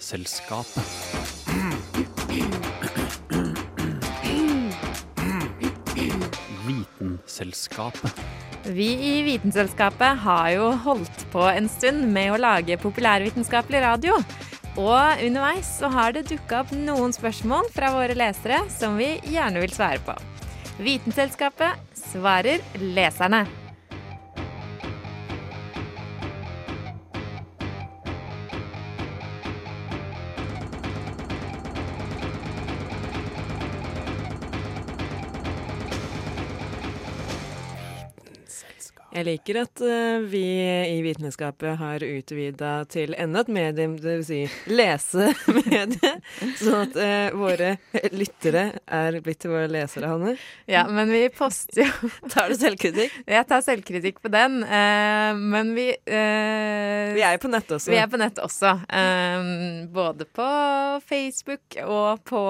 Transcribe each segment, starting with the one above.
Vitenselskapet. Vitenselskapet. Vi i Vitenselskapet har jo holdt på en stund med å lage populærvitenskapelig radio. Og underveis så har det dukka opp noen spørsmål fra våre lesere som vi gjerne vil svare på. Vitenselskapet svarer leserne. Jeg liker at uh, vi i Vitenskapet har utvida til enda et medium, vil si lesemedie, sånn at uh, våre lyttere er blitt til våre lesere, Hanne. Ja, men vi poster jo Tar du selvkritikk? Jeg tar selvkritikk på den, Uh, men vi Vi er jo på nett også. Vi er på nett også. både på Facebook og på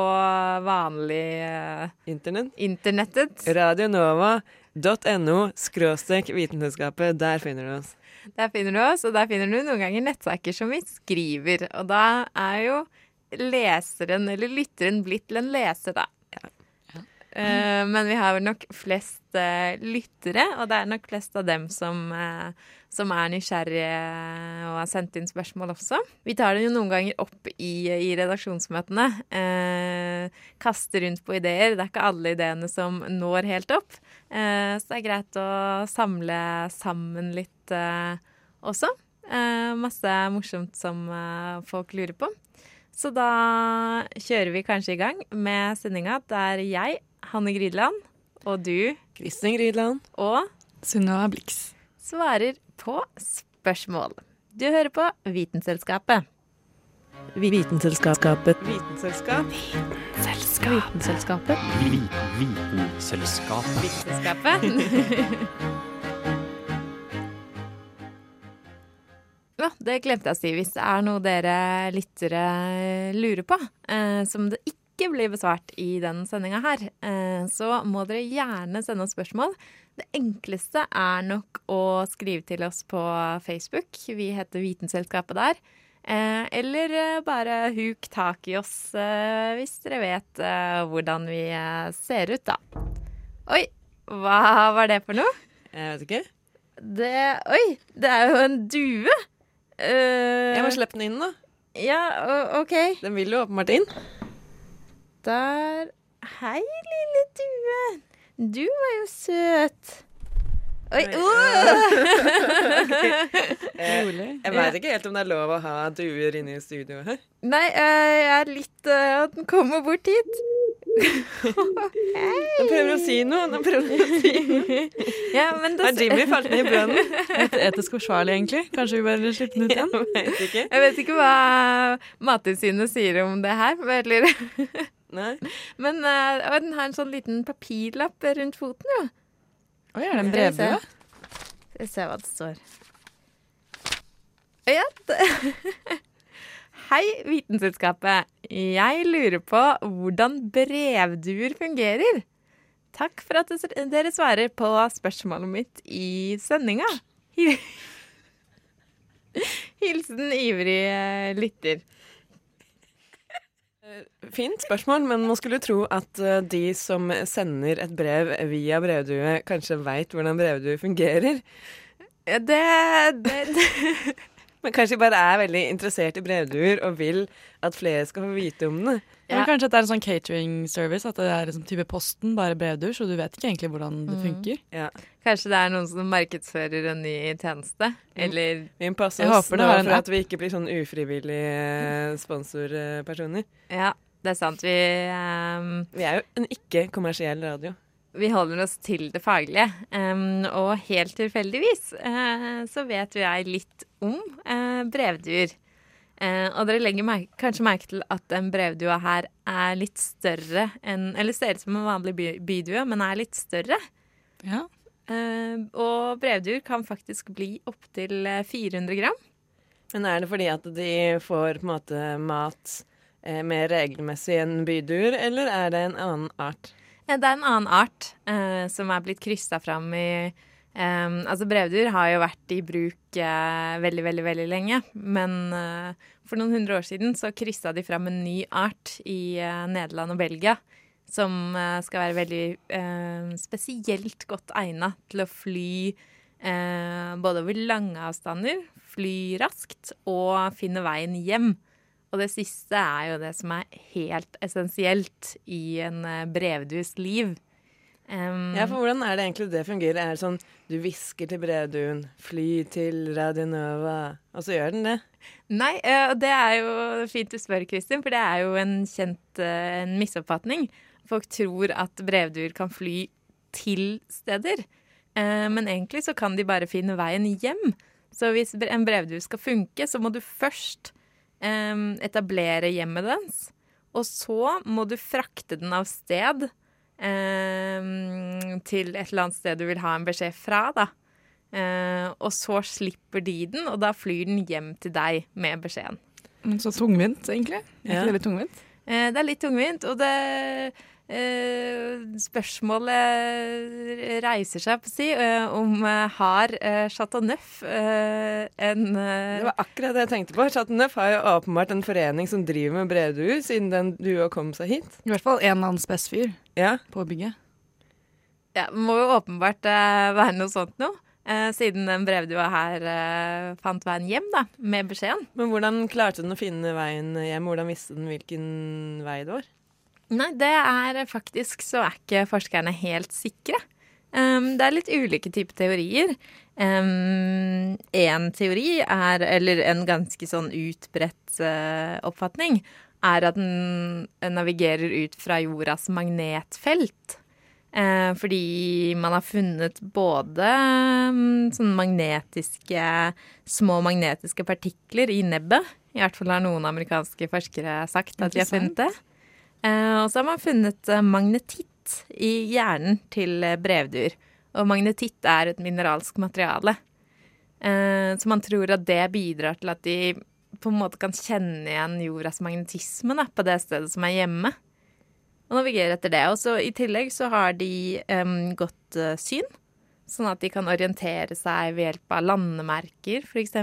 vanlig Internett. internettet. Radionova.no skråstrek vitenskapet. Der finner du oss. Der finner du oss, og der finner du noen ganger nettsaker som vi skriver. Og da er jo leseren, eller lytteren, blitt til en leser, da. Eh, men vi har nok flest uh, lyttere, og det er nok flest av dem som, uh, som er nysgjerrige og har sendt inn spørsmål også. Vi tar det jo noen ganger opp i, i redaksjonsmøtene. Kaster rundt på ideer. Det er ikke alle ideene som når helt opp. Eh, så det er greit å samle sammen litt eh, også. Eh, masse morsomt som eh, folk lurer på. Så da kjører vi kanskje i gang med sendinga der jeg, Hanne Grydeland, og du Kristin Grydland. og Sunniva Blix. svarer på spørsmål. Du hører på Vitenselskapet. Vitenselskapet. Vitenselskap. Vitenselskapet. Vitenselskapet. Vitenselskapet. Ja, det glemte jeg å si. Hvis det er noe dere lyttere lurer på, eh, som det ikke blir besvart i den sendinga her, eh, så må dere gjerne sende oss spørsmål. Det enkleste er nok å skrive til oss på Facebook. Vi heter Vitenselskapet der. Eh, eller eh, bare huk tak i oss eh, hvis dere vet eh, hvordan vi eh, ser ut, da. Oi, hva var det for noe? Jeg vet ikke. Det Oi, det er jo en due! Uh, Jeg må slippe den inn, da. Ja, OK. Den vil jo åpenbart inn. Der Hei, lille due. Du var jo søt. Oi, Oi, uh. Eh, Rolig. Jeg veit ikke helt om det er lov å ha duer inne i studioet her. Nei, eh, jeg er litt uh, at den kommer bort hit. Den prøver å si noe. Den prøver å si noe. Ja, men det Har Jimmy falt ned i brønnen? Et etisk forsvarlig, egentlig. Kanskje vi bare slipper den ut igjen? Jeg vet ikke. Jeg vet ikke hva Mattilsynet sier om det her. Eller, Nei. men uh, den har en sånn liten papirlapp rundt foten, jo. Oi, er det en brevdue? Skal vi se hva det står. Ja. Hei, Vitenselskapet. Jeg lurer på hvordan brevduer fungerer. Takk for at dere svarer på spørsmålet mitt i sendinga. Hilsen ivrig lytter. Fint spørsmål, men man skulle tro at eh, de som sender et brev via brevdue, kanskje veit hvordan brevdue fungerer. Det, det, det. Men kanskje de bare er veldig interessert i brevduer og vil at flere skal få vite om det. Eller kanskje at det er en sånn catering service, at det er liksom type posten, bare brevduer, så du vet ikke egentlig hvordan det funker. Ja. Kanskje det er noen som markedsfører en ny tjeneste? Eller Vi må passe oss nå for at vi ikke blir sånn ufrivillige sponsorpersoner. Ja, det er sant. Vi, um... Vi er jo en ikke-kommersiell radio. Vi holder oss til det faglige. Um, og helt tilfeldigvis uh, så vet jo jeg litt om uh, brevduer. Uh, og dere legger merke, kanskje merke til at en brevdue her er litt større enn Eller ser ut som en vanlig by, bydue, men er litt større. Ja. Eh, og brevduer kan faktisk bli opptil 400 gram. Men er det fordi at de får på en måte mat eh, mer regelmessig enn byduer, eller er det en annen art? Eh, Det er en annen art eh, som er blitt kryssa fram i Um, altså Brevduer har jo vært i bruk eh, veldig, veldig veldig lenge. Men eh, for noen hundre år siden så kryssa de fram en ny art i eh, Nederland og Belgia. Som eh, skal være veldig eh, spesielt godt egna til å fly eh, både over lange avstander, fly raskt og finne veien hjem. Og det siste er jo det som er helt essensielt i en eh, brevdues liv. Um, Ja, for hvordan er det egentlig det fungerer? Er det sånn du hvisker til brevduen, fly til Radio Nova, og så gjør den det? Nei, eh, og det er jo fint du spør, Kristin, for det er jo en kjent eh, en misoppfatning. Folk tror at brevduer kan fly til steder, men egentlig så kan de bare finne veien hjem. Så hvis en brevdue skal funke, så må du først etablere hjemmet dens, og så må du frakte den av sted til et eller annet sted du vil ha en beskjed fra, da. Eh, og så slipper de den, og da flyr den hjem til deg med beskjeden. Men Så tungvint, egentlig. Er Ja. ikke det litt tungvint? Eh, det er litt tungvint, og det Spørsmålet reiser seg, på å si, eh, om eh, har Chateauneuf Chateau Neuf eh, en eh, Det var akkurat det jeg tenkte på. Chateau Neuf har jo åpenbart en forening som driver med brevduer, siden den dua kom seg hit. I hvert fall en eller annen spes fyr Ja, på bygget. Ja, må jo åpenbart eh, være noe sånt noe. eh, siden den brevdua her eh, fant veien hjem, da, med beskjeden. Men hvordan klarte den å finne veien hjem? Hvordan visste den hvilken vei det var? Nei, det er faktisk så er ikke forskerne helt sikre. Um, det er litt ulike typer teorier. Én teori er, eller en ganske sånn utbredt uh, oppfatning, er at den navigerer ut fra jordas magnetfelt. Uh, fordi man har funnet både um, sånne magnetiske Små magnetiske partikler i nebbet. I hvert fall har noen amerikanske forskere sagt at de har funnet det. Eh, og så har man funnet eh, magnetitt i hjernen til eh, brevduer. Og magnetitt er et mineralsk materiale. Så man tror at det bidrar til at de på en måte kan kjenne igjen jordas magnetisme da, på det stedet som er hjemme. Og navigere etter det. Og så i tillegg så har de em, godt syn. Sånn at de kan orientere seg ved hjelp av landemerker, f.eks.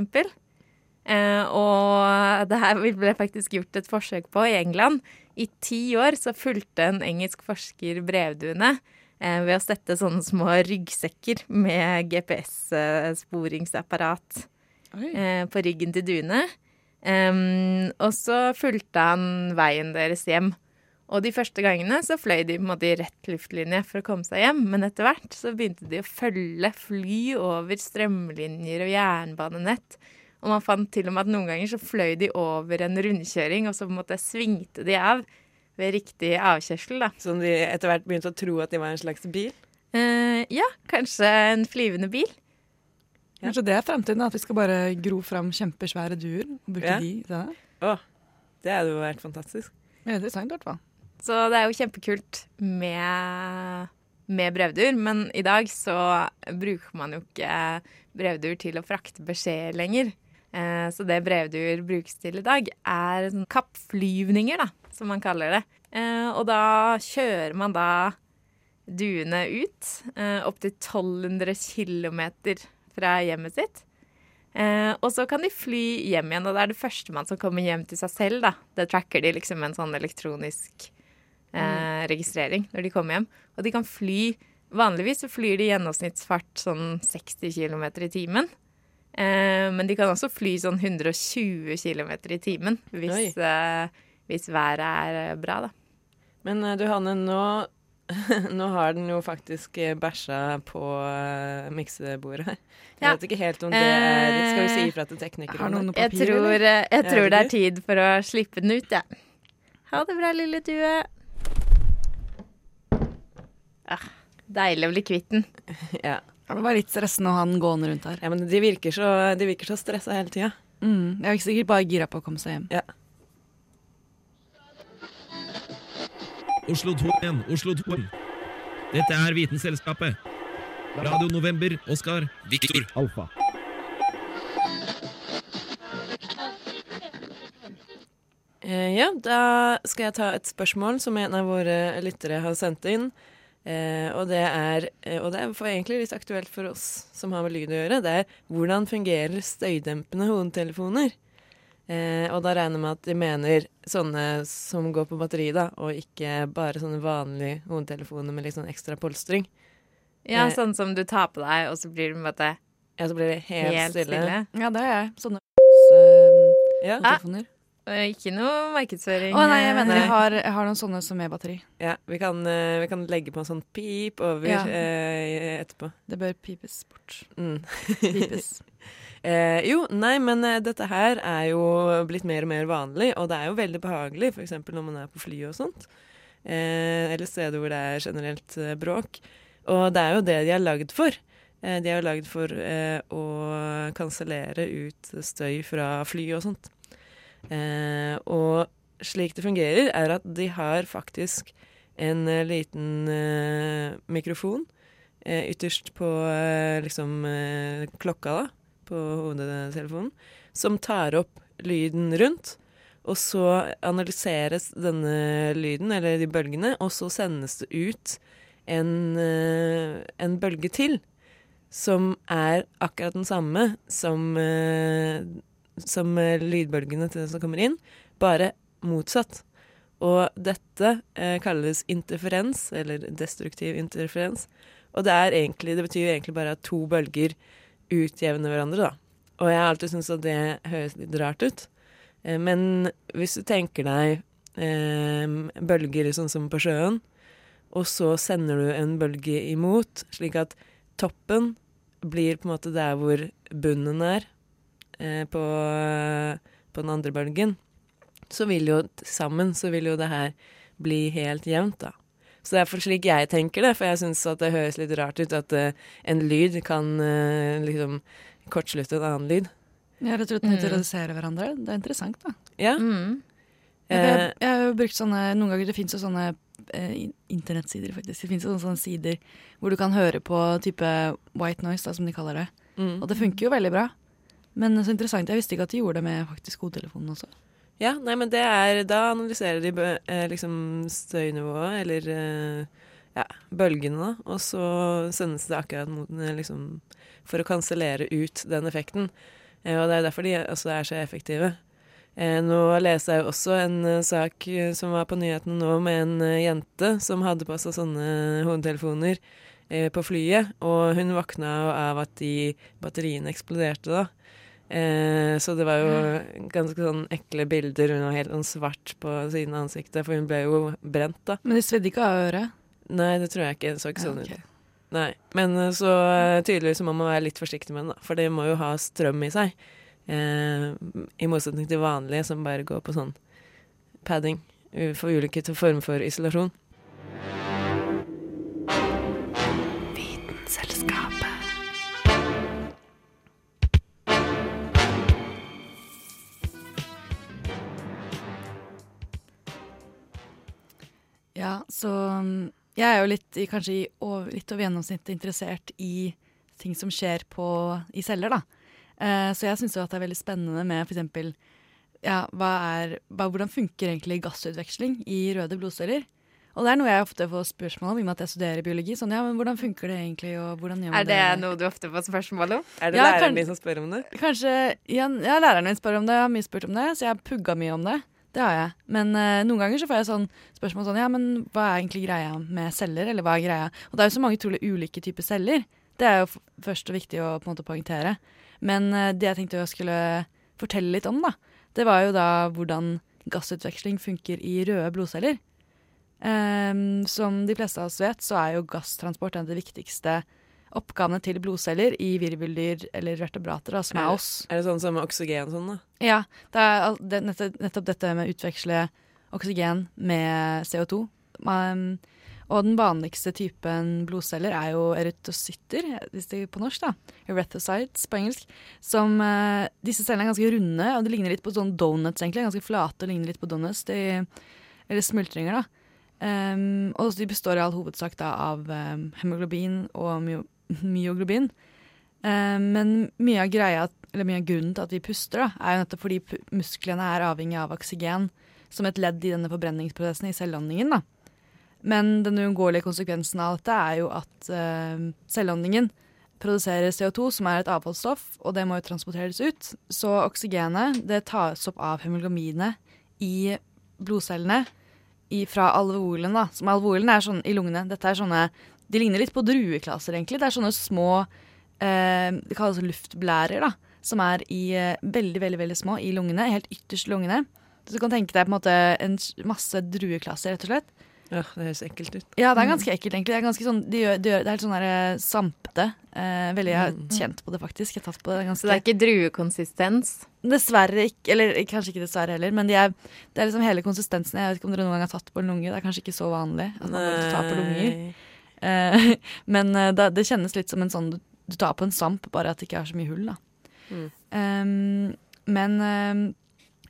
Eh, og det her ble faktisk gjort et forsøk på i England. I ti år så fulgte en engelsk forsker brevduene eh, ved å sette sånne små ryggsekker med GPS-sporingsapparat eh, på ryggen til duene. Og så fulgte han veien deres hjem. Og de første gangene så fløy de på en måte i rett luftlinje for å komme seg hjem, men etter hvert så begynte de å følge fly over strømlinjer og jernbanenett. Og man fant til og med at noen ganger så fløy de over en rundkjøring, og så på en måte svingte de av ved riktig avkjørsel, da. Som de etter hvert begynte å tro at de var en slags bil? Eh, ja, kanskje en flyvende bil. Ja. Kanskje det er fremtiden, at vi skal bare gro fram kjempesvære duer og bruke Ja. de til det? Å, det hadde jo vært fantastisk. Ja, Det er sant, i hvert fall. Så det er jo kjempekult med, med brevduer, men i dag så bruker man jo ikke brevduer til å frakte beskjed lenger. Eh, så det brevduer brukes til i dag, er sånn kappflyvninger, da, som man kaller det. Eh, og da kjører man da duene ut opptil 1200 km fra hjemmet sitt. Eh, og så kan de fly hjem igjen, og det er det førstemann som kommer hjem til seg selv. da. Det tracker de liksom med en sånn elektronisk eh, registrering når de kommer hjem. Og de kan fly Vanligvis så flyr de i gjennomsnittsfart sånn 60 km i timen. Eh, men de kan også fly sånn 120 km i timen hvis, eh, hvis været er eh, bra, da. Men du Hanne, nå, nå har den jo faktisk bæsja på uh, miksebordet her. Jeg Ja. vet ikke helt om det er Skal vi si ifra til teknikeren? Har noen noe Jeg tror, eller? jeg tror det er tid for å slippe den ut, jeg. Ha det bra, lille due. Ah, deilig å bli kvitt den. Ja. Det var litt stressende å ha den gående rundt her. ja, men de virker så, de virker så stressa hele tida. Mm, jeg er sikkert bare gira på å komme seg hjem. Ja. Oslo 2-1, Oslo 2. Dette er Vitenselskapet. Radio November, Oskar, Viktor, Alfa. Eh, ja, da skal jeg ta et spørsmål som en av våre lyttere har sendt inn. Eh, og, det er, eh, og det er egentlig litt aktuelt for oss som har med lyd å gjøre. Det er hvordan fungerer støydempende hodetelefoner? Eh, og da regner jeg med at de mener sånne som går på batteri, da, og ikke bare sånne vanlige hodetelefoner med litt sånn ekstra polstring. Ja, Eh. sånn som du tar på deg, og så blir det på en måte Ja, så blir det helt, helt stille. stille. Ja, det er jeg. Sånne eh, Ja. telefoner. Ikke noe markedsføring. Å nei, jeg mener Nei. jeg har, jeg har noen sånne som med batteri. ja vi, kan, eh, vi kan legge på en sånn pip over Ja. eh, etterpå. Det bør pipes bort. Mm. Pipes. Eh, jo, nei, men eh, dette her er jo blitt mer og mer vanlig, og det er jo veldig behagelig, f.eks. når man er på fly og sånt. Eh, eller steder hvor det er generelt eh, bråk. Og det er jo det de er lagd for. Eh, de er jo lagd for eh, å kansellere ut støy fra fly og sånt. Eh, og slik det fungerer, er at de har faktisk en eh, liten eh, mikrofon eh, ytterst på eh, liksom eh, klokka, da på hodetelefonen, som tar opp lyden rundt. Og så analyseres denne lyden, eller de bølgene, og så sendes det ut en, en bølge til. Som er akkurat den samme som, som eh, lydbølgene til den som kommer inn, bare motsatt. Og dette eh, kalles interferens, eller destruktiv interferens. Og det, egentlig, det betyr egentlig bare at to bølger utjevner hverandre, da. Og jeg har alltid syntes at det høres litt rart ut. Eh, Men hvis du tenker deg eh, bølger sånn som på sjøen, og så sender du en bølge imot, slik at toppen blir på en måte der hvor bunnen er på, på den andre bølgen, så vil jo sammen så vil jo det her bli helt jevnt, da. Så det er for slik jeg tenker det, for jeg syns at det høres litt rart ut at eh, en lyd kan eh, liksom kortslutte en annen lyd. Har rett og slett nøytralisere hverandre. Det er interessant, da. Ja. Mm. Eh, Jeg, jeg har jo brukt sånne Noen ganger det fins jo sånne eh, internettsider, faktisk. Det fins sånne, sånne sider hvor du kan høre på type white noise, da, som de kaller det. mm. Og det funker jo veldig bra. Men så interessant, jeg visste ikke at de gjorde det med faktisk hodetelefonen også. Ja, nei, men det er Da analyserer de eh, liksom støynivået, eller eh, ja, bølgene, da. Og så sendes det akkurat mot eh, liksom For å kansellere ut den effekten. Og det er derfor de også er så effektive. Nå leste jeg også en sak som var på nyhetene nå, med en jente som hadde på seg sånne hodetelefoner på flyet, og hun våkna av at de batteriene eksploderte da. Eh, så det var jo ganske sånn ekle bilder. Hun var helt sånn svart på siden av ansiktet, for hun ble jo brent, da. Men de svedde ikke av øret. Nei, det tror jeg ikke. Det så ikke sånn ut. Nei. Men eh, så eh, tydeligvis må man være litt forsiktig med den, da. For det må jo ha strøm i seg. Eh, I motsetning til vanlige som bare går på sånn padding. For ulike former for isolasjon. Jeg er jo litt, kanskje i over, litt over gjennomsnittet interessert i ting som skjer på, i celler, da. Eh, så jeg syns jo at det er veldig spennende med eksempel ja, hva er, hva, hvordan funker egentlig gassutveksling i røde blodceller? Og det er noe jeg ofte får spørsmål om, i og med at jeg studerer biologi. Sånn, ja, men hvordan funker det egentlig, og hvordan gjør man Er det noe du ofte får spørsmål om? Er det Ja, læreren din som spør om det? Kanskje, ja, ja, læreren min spør om det, jeg har mye spurt om det, så jeg har pugga mye om det. Det har jeg. Men uh, noen ganger så får jeg sånn spørsmål sånn Ja, men hva er egentlig greia med celler, eller hva er greia? Og det er jo så mange utrolig ulike typer celler. Det er jo først og viktig å på en måte poengtere. Men uh, det jeg tenkte jeg skulle fortelle litt om, da, det var jo da hvordan gassutveksling funker i røde blodceller. Um, som de fleste av oss vet, så er jo gasstransport en av de viktigste oppgavene til blodceller i virveldyr eller vertebrater, som er oss. Er det sånn som oksygen sånn, da? Ja, det er det, nettopp, nettopp dette med å utveksle oksygen med CO2. Um, og den vanligste typen blodceller er jo erytocytter, hvis det er på norsk, da. Erythrocytes på engelsk. Som uh, Disse cellene er ganske runde, og de ligner litt på sånn donuts, egentlig. Ganske flate og ligner litt på donuts. De, eller smultringer, da. Um, og de består i all hovedsak da av um, hemoglobin og myoglobin. Um, men mye av greia, eller mye av grunnen til at vi puster, da, er jo nettopp fordi musklene er avhengig av oksygen som et ledd i denne forbrenningsprosessen i cellelandingen. da. Men den uunngåelige konsekvensen av dette er jo at eh, celleåndingen produserer CO2, som er et avfallsstoff, og det må jo transporteres ut. Så oksygenet det tas opp av hemoglobinet i blodcellene i, fra alveolene. Som alveolene er sånn i lungene. Dette er sånne De ligner litt på drueklaser, egentlig. Det er sånne små eh, Det kalles luftblærer, da. Som er i eh, veldig, veldig veldig små i lungene. Helt ytterst i lungene. Så du kan tenke deg på en måte en masse drueklaser, rett og slett. Ja, det høres ekkelt ut. Ja, det er ganske ekkelt, egentlig. Det er, ganske sånn, de gjør, de gjør, det er helt sånn der, eh, sampete. Eh, veldig, jeg har kjent på det, faktisk. Jeg har tatt på det ganske Så det er ikke druekonsistens. Dessverre ikke, eller kanskje ikke dessverre heller, men de er, det er liksom hele konsistensen. Jeg vet ikke om dere noen gang har tatt på en lunge. Det er kanskje ikke så vanlig at man tar på lunger. Eh, men eh, da, det kjennes litt som en sånn du, du tar på en svamp, bare at det ikke er så mye hull, da. Mm. Um, men um,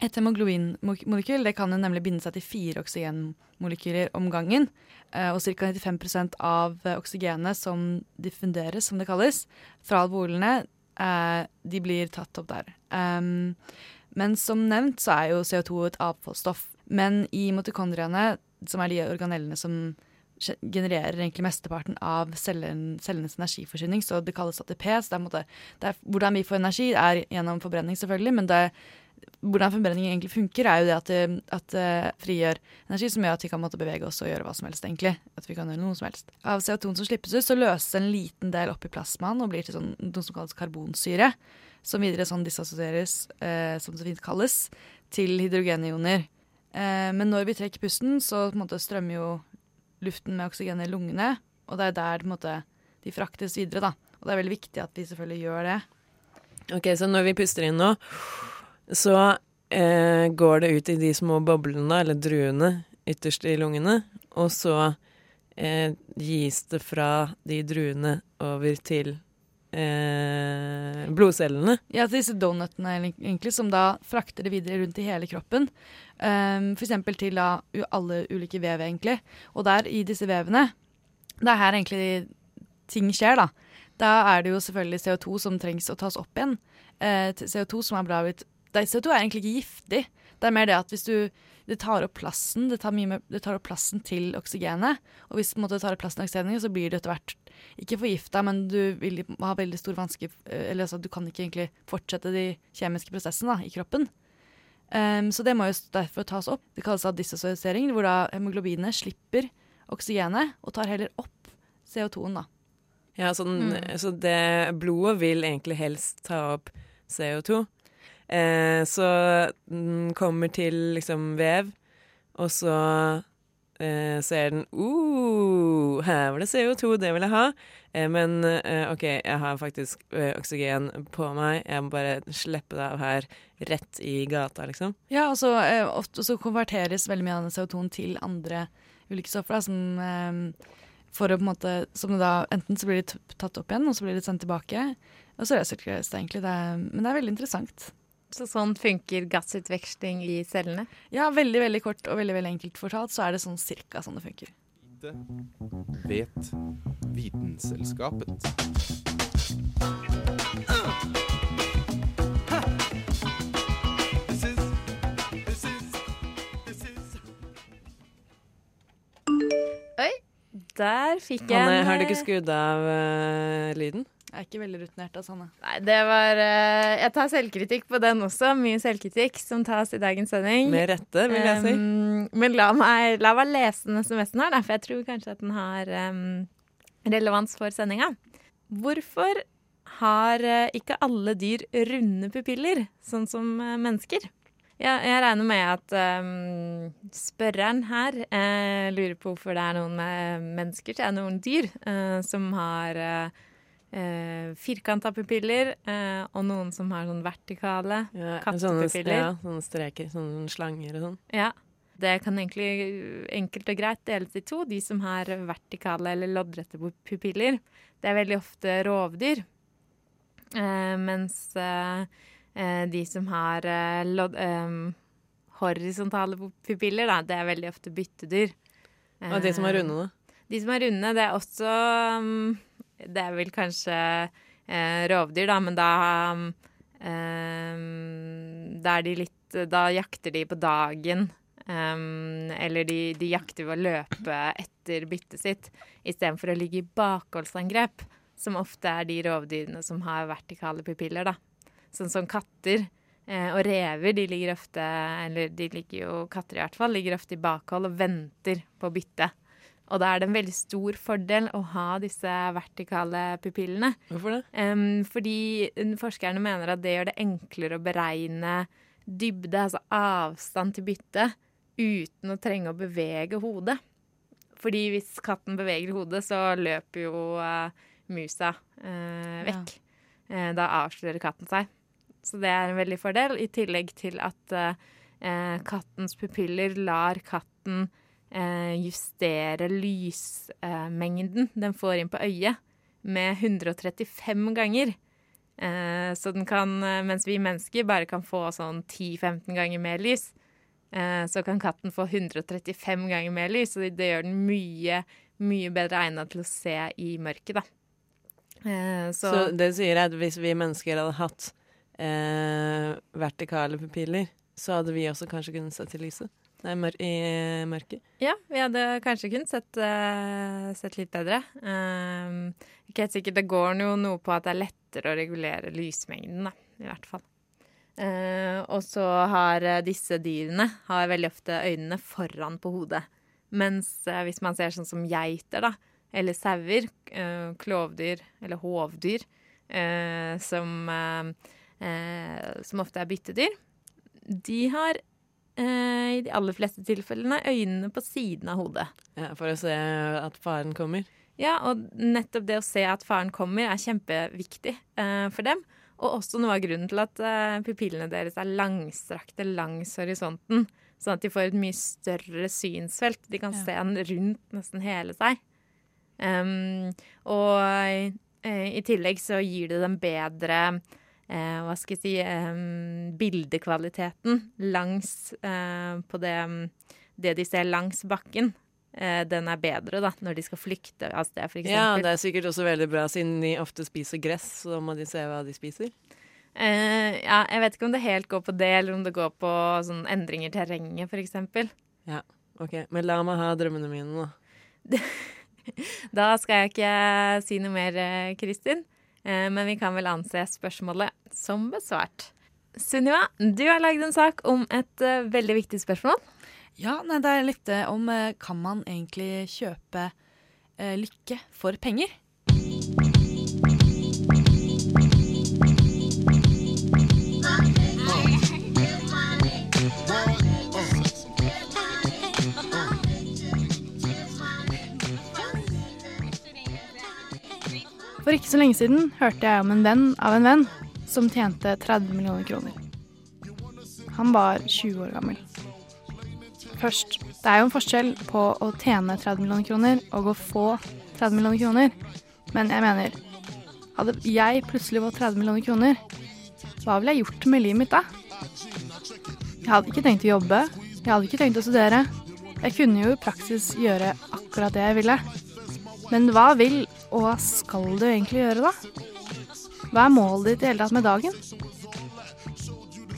et hemoglobinmolekyl det kan nemlig binde seg til fire oksygenmolekyler om gangen. eh, og ca. 95% av eh, oksygenet som diffunderes, som det kalles, fra alvolene, eh, de blir tatt opp der. Ehm, men som nevnt så er jo CO2 et avfallsstoff. Men i mitokondriene, som er de organellene som genererer egentlig mesteparten av cellen, cellenes energiforsyning, så det kalles ATP. Så det er, måte, det er, hvordan vi får energi, er gjennom forbrenning, selvfølgelig, men det, hvordan forbrenning egentlig funker, er jo det at det, at det frigjør energi som gjør at vi kan måtte bevege oss og gjøre hva som helst, egentlig. At vi kan gjøre noe som helst. Av CO2 som slippes ut, så løses en liten del opp i plasmaen og blir til sånn, noe som kalles karbonsyre, som videre sånn disassosieres, eh, som det så fint kalles, til hydrogenioner. Eh, men når vi trekker pusten, så måte strømmer jo luften med oksygen i lungene, og det er der måte, de fraktes videre. da. Og det er veldig viktig at vi selvfølgelig gjør det. Ok, så når vi puster inn nå, så eh, går det ut i de små boblene, eller druene, ytterst i lungene, og så eh, gis det fra de druene over til eh, blodcellene. Ja, til disse donutene egentlig, som da frakter det videre rundt i hele kroppen. Um, for eksempel til da alle ulike vev, egentlig. Og der i disse vevene, det er her egentlig ting skjer, da. Da er det jo selvfølgelig CO2 som trengs å tas opp igjen. Eh, CO2 som er bra blitt CO2 er egentlig ikke giftig. Det er mer det at hvis du det tar opp plassen det tar, mer, det tar opp plassen til oksygenet. Og hvis måte, det tar opp plassen til oksygenet, så blir du etter hvert ikke forgifta, men du vil ha veldig stor vanske Eller altså, du kan ikke egentlig fortsette de kjemiske prosessene da, i kroppen. Um, så det må jo derfor tas opp. Det kalles dissosialisering, hvor da hemoglobinet slipper oksygenet og tar heller opp CO2-en, da. Ja, så, mm. så det blodet vil egentlig helst ta opp CO2. Eh, så den kommer til liksom vev, og så eh, ser den uh, her var det CO2, det vil jeg ha. Eh, men eh, OK, jeg har faktisk eh, oksygen på meg. Jeg må bare slippe det av her, rett i gata, liksom. Ja, og så, eh, ofte så konverteres veldig mye av den CO2-en til andre ulike stoffer, da, som for å på en måte Som da Enten så blir de tatt opp igjen, og så blir de sendt tilbake. Og så resirkuleres det egentlig. Det er, men det er veldig interessant. Så sånn funker gassutveksling i cellene. Ja, veldig veldig kort og veldig veldig enkelt fortalt, så er det sånn cirka sånn det funker. Det vet Vitenselskapet. Der fikk jeg Hanne, en har du ikke eh, skrudd av uh, lyden? Jeg er ikke veldig rutinert, av sånne. Nei, det var uh, Jeg tar selvkritikk på den også. Mye selvkritikk som tas i dagens sending. Med rette, vil jeg si. Um, men la meg, la meg lese den SMS-en her, for jeg tror kanskje at den har um, relevans for sendinga. Hvorfor har uh, ikke alle dyr runde pupiller, sånn som uh, mennesker? Ja, jeg regner med at um, spørreren her eh, lurer på hvorfor det er noen mennesker, så er noen dyr eh, som har uh, firkanta pupiller, eh, og noen som har sånn vertikale. Ja, kattepupiller. ja, sånne streker, sånne slanger og sånn. Ja. Det kan egentlig enkelt og greit deles i to. De som har vertikale eller loddrette pupiller, det er veldig ofte rovdyr. Eh, mens eh, eh, de som har eh, lodd, eh, horisontale pupiller, da, det er veldig ofte byttedyr. Og de som er Eh, runde, da? de som er runde, det er også um, Det er vel kanskje eh, rovdyr, da, men da um, Da er de litt Da jakter de på dagen Um, eller de, de, jakter ved å løpe etter byttet sitt istedenfor å ligge i bakholdsangrep, som ofte er de rovdyrene som har vertikale pupiller. da. Sånn som katter eh, og rever, de ligger ofte eller de ligger jo, katter i hvert fall, ligger ofte i bakhold og venter på bytte. Og da er det en veldig stor fordel å ha disse vertikale pupillene. Hvorfor det? Um, fordi forskerne mener at det gjør det enklere å beregne dybde, altså avstand til byttet, uten å trenge å bevege hodet. Fordi hvis katten beveger hodet, så løper jo uh, musa uh, vekk. Ja. Uh, da avslører katten seg. Så det er en veldig fordel, i tillegg til at kattens pupiller lar katten justere lysmengden den får inn på øyet, med 135 ganger. så den kan, mens vi mennesker bare kan få sånn 10-15 ganger mer lys, Eh, så kan katten få 135 ganger mer lys, og det gjør den mye, mye bedre egnet til å se i mørket, da. Eh, så, så det sier at hvis vi mennesker hadde hatt eh, vertikale pupiller, så hadde vi også kanskje kunnet se til lyset? Nei, mør i mørket? Ja, vi hadde kanskje kunnet sett, uh, sett litt bedre. Um, ikke helt sikkert. Det går jo noe på at det er lettere å regulere lysmengden, da, i hvert fall. Uh, og så har uh, disse dyrene har veldig ofte øynene foran på hodet. Mens uh, hvis man ser sånn som geiter, da, eller sauer, klovdyr eller hovdyr, som, som ofte er byttedyr, de har i de aller fleste tilfellene øynene på siden av hodet. Ja, For å se at faren kommer? Ja, og nettopp det å se at faren kommer, er kjempeviktig for dem. Og også noe av grunnen til at eh, pupillene deres er langstrakte langs horisonten. Sånn at de får et mye større synsfelt. De kan ja. se den rundt nesten hele seg. Um, og eh, i tillegg så gir det dem bedre uh, hva skal jeg si eh, bildekvaliteten langs på det, det de ser langs bakken. Eh, den er bedre da, når de skal flykte av sted, f.eks. Ja, det er sikkert også veldig bra, siden de ofte spiser gress, så da må de se hva de spiser. Uh, ja, jeg vet ikke om det helt går på det, eller om det går på sånn endringer i terrenget, f.eks. Ja, OK. Men la meg ha drømmene mine, da. da skal jeg ikke si noe mer, eh, Kristin. Uh, men vi kan vel anse spørsmålet som besvart. Sunniva, du har lagd en sak om et uh, veldig viktig spørsmål. Ja, nei, det er litt eh, om eh, Kan man egentlig kjøpe eh, lykke for penger? For ikke så lenge siden hørte jeg om en venn av en venn som tjente 30 millioner kroner. Han var 20 år gammel først. Det er jo en forskjell på å tjene 30 millioner kroner og å få 30 millioner kroner. Men jeg mener, hadde jeg plutselig fått 30 millioner kroner, hva ville jeg gjort med livet mitt da? Jeg hadde ikke tenkt å jobbe. Jeg hadde ikke tenkt å studere. Jeg kunne jo i praksis gjøre akkurat det jeg ville. Men hva vil og hva skal du egentlig gjøre, da? Hva er målet ditt i hele tatt med dagen?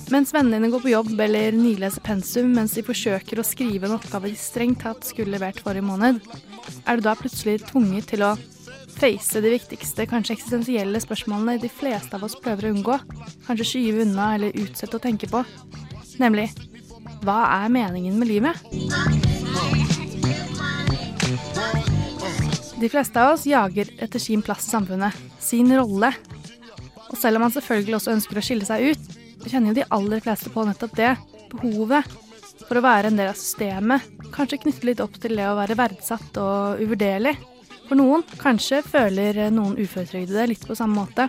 Mens vennene dine går på jobb eller nileser pensum mens de forsøker å skrive en oppgave de strengt tatt skulle levert forrige måned, er du da plutselig tvunget til å face de viktigste, kanskje eksistensielle spørsmålene de fleste av oss prøver å unngå, kanskje skyve unna eller utsette å tenke på, nemlig hva er meningen med livet? De fleste av oss jager etter sin plass i samfunnet, sin rolle. Og selv om man selvfølgelig også ønsker å skille seg ut, kjenner jo de aller fleste på nettopp det. Behovet for å være en del av systemet. Kanskje knytte litt opp til det å være verdsatt og uvurderlig. For noen, kanskje føler noen uføretrygdede litt på samme måte.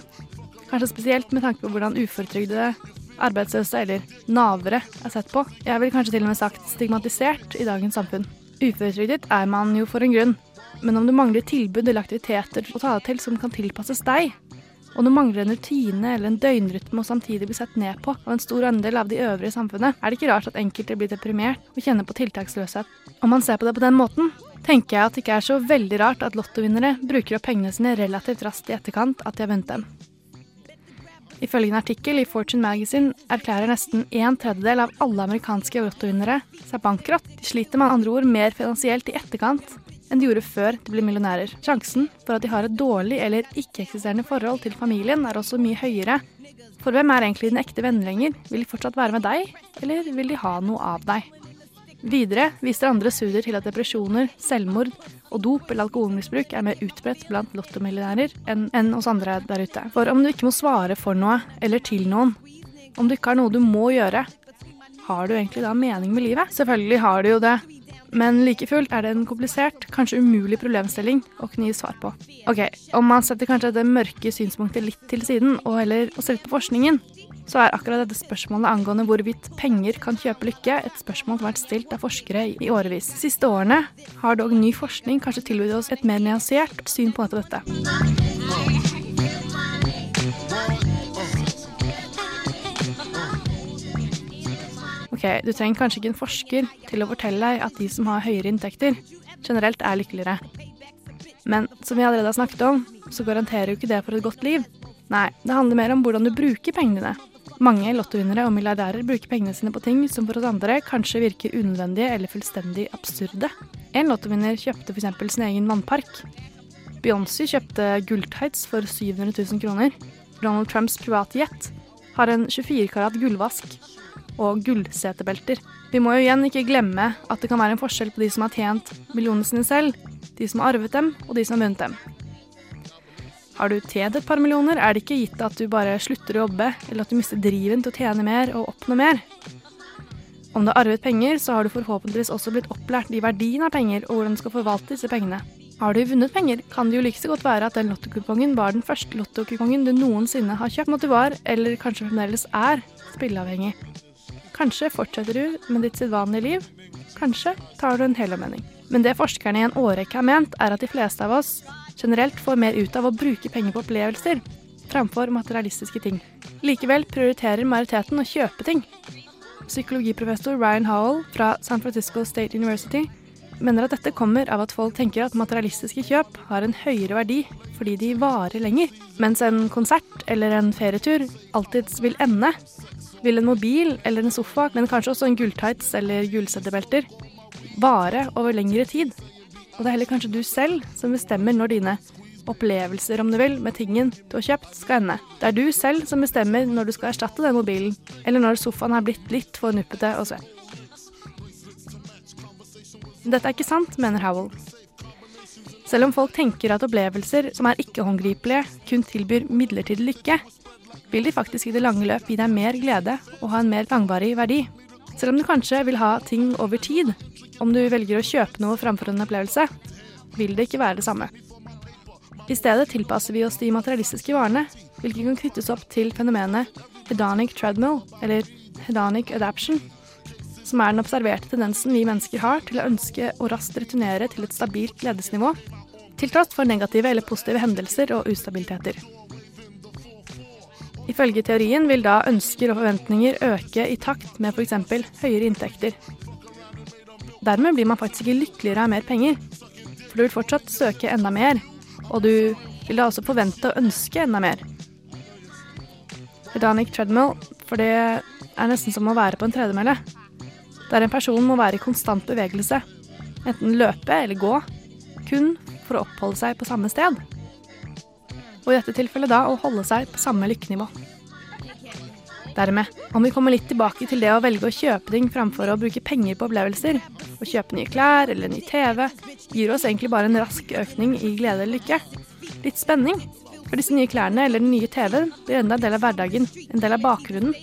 Kanskje spesielt med tanke på hvordan uføretrygdede, arbeidsløse eller navere er sett på. Jeg vil kanskje til og med sagt stigmatisert i dagens samfunn. Uføretrygdet er man jo for en grunn. Men om du mangler tilbud eller aktiviteter å ta deg til som kan tilpasses deg, og du mangler en rutine eller en døgnrytme og samtidig blir sett ned på av en stor andel av de øvrige i samfunnet, er det ikke rart at enkelte blir deprimert og kjenner på tiltaksløshet. Om man ser på det på den måten, tenker jeg at det ikke er så veldig rart at lottovinnere bruker opp pengene sine relativt raskt i etterkant at de har vunnet dem. Ifølge en artikkel i Fortune Magazine erklærer nesten en tredjedel av alle amerikanske lottovinnere seg bankrott. De sliter med andre ord mer finansielt i etterkant enn de gjorde før de ble millionærer. Sjansen for at de har et dårlig eller ikke-eksisterende forhold til familien, er også mye høyere. For hvem er egentlig den ekte venner lenger? Vil de fortsatt være med deg, eller vil de ha noe av deg? Videre viser andre studier til at depresjoner, selvmord og dop eller alkoholmisbruk er mer utbredt blant lottomillionærer enn, hos andre der ute. For om du ikke må svare for noe eller til noen, om du ikke har noe du må gjøre, har du egentlig da mening med livet? Selvfølgelig har du jo det. Men like fullt er det en komplisert, kanskje umulig problemstilling å kunne gi svar på. Ok, Om man setter kanskje det mørke synspunktet litt til siden, og heller ser litt på forskningen, så er akkurat dette spørsmålet angående hvorvidt penger kan kjøpe lykke, et spørsmål som har vært stilt av forskere i årevis. De siste årene har dog ny forskning kanskje tilbudt oss et mer nyansert syn på dette. Ok, Du trenger kanskje ikke en forsker til å fortelle deg at de som har høyere inntekter, generelt er lykkeligere. Men som vi allerede har snakket om, så garanterer jo ikke det for et godt liv. Nei, det handler mer om hvordan du bruker pengene dine. Mange lottovinnere og milliardærer bruker pengene sine på ting som for oss andre kanskje virker unødvendige eller fullstendig absurde. En lottovinner kjøpte f.eks. sin egen vannpark. Beyoncé kjøpte gulltights for 700 000 kroner. Donald Trumps private jet har en 24 karat gullvask og gullsetebelter. Vi må jo igjen ikke glemme at det kan være en forskjell på de som har tjent millionene sine selv, de som har arvet dem, og de som har vunnet dem. Har du tjent et par millioner, er det ikke gitt at du bare slutter å jobbe, eller at du mister driven til å tjene mer og oppnå mer. Om du har arvet penger, så har du forhåpentligvis også blitt opplært i verdien av penger og hvordan du skal forvalte disse pengene. Har du vunnet penger, kan det jo like så godt være at den lottokupongen var den første lottokupongen du noensinne har kjøpt, at du var, eller kanskje fremdeles er, spilleavhengig. Kanskje fortsetter du med ditt sedvanlige liv, kanskje tar du en helomvending. Men det forskerne i en årrekke har ment, er at de fleste av oss generelt får mer ut av å bruke penger på opplevelser framfor materialistiske ting. Likevel prioriterer majoriteten å kjøpe ting. Psykologiprofessor Ryan Howell fra San Francisco State University mener at dette kommer av at folk tenker at materialistiske kjøp har en høyere verdi fordi de varer lenger, mens en konsert eller en ferietur alltids vil ende. Vil en mobil eller en sofa, men kanskje også en gulltights eller gullsettebelter, vare over lengre tid. Og det er heller kanskje du selv som bestemmer når dine opplevelser, om du vil, med tingen du har kjøpt, skal ende. Det er du selv som bestemmer når du skal erstatte den mobilen, eller når sofaen har blitt litt for nuppete og svett. Dette er ikke sant, mener Howell. Selv om folk tenker at opplevelser som er ikke-håndgripelige, kun tilbyr midlertidig lykke, vil de faktisk i det lange løp gi deg mer glede og ha en mer langvarig verdi. Selv om du kanskje vil ha ting over tid, om du velger å kjøpe noe framfor en opplevelse, vil det ikke være det samme. I stedet tilpasser vi oss de materialistiske varene, hvilke kan knyttes opp til fenomenet hedonic treadmill, eller hedonic adaption, som er den observerte tendensen vi mennesker har til å ønske å raskt returnere til et stabilt gledesnivå, til tross for negative eller positive hendelser og ustabiliteter. Ifølge teorien vil da ønsker og forventninger øke i takt med f.eks. høyere inntekter. Dermed blir man faktisk ikke lykkeligere av mer penger, for du vil fortsatt søke enda mer, og du vil da også forvente og ønske enda mer. Hedonic treadmill, for det er nesten som å være på en tredemølle. Der en person må være i konstant bevegelse, enten løpe eller gå, kun for å oppholde seg på samme sted. Og i dette tilfellet da å holde seg på samme lykkenivå. Dermed, om vi kommer litt tilbake til det å velge å kjøpe ting framfor å bruke penger på opplevelser, å kjøpe nye klær eller ny TV, gir oss egentlig bare en rask økning i glede eller lykke. Litt spenning. For disse nye klærne eller den nye TV-en blir enda en del av hverdagen, en del av bakgrunnen.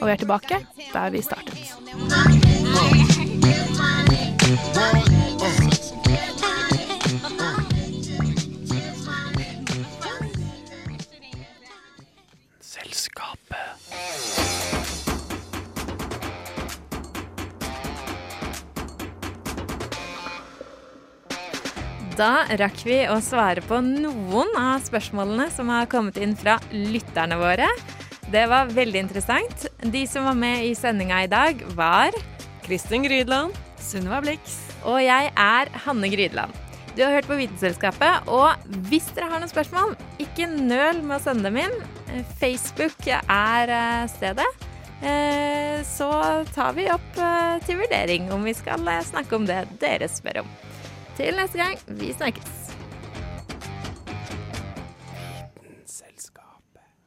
Og vi er tilbake der vi startet. Rakk vi å svare på noen av spørsmålene som har kommet inn fra lytterne våre. Det var veldig interessant. De som var med i sendinga i dag, var Kristin Grydland. Sunniva Blix. Og jeg er Hanne Grydland. Du har hørt på Vitenselskapet, og hvis dere har noen spørsmål, ikke nøl med å sende dem inn. Facebook er eh, stedet. Eh, Så tar vi opp eh, til vurdering om vi skal snakke om det dere spør om. Til neste gang, vi snakkes.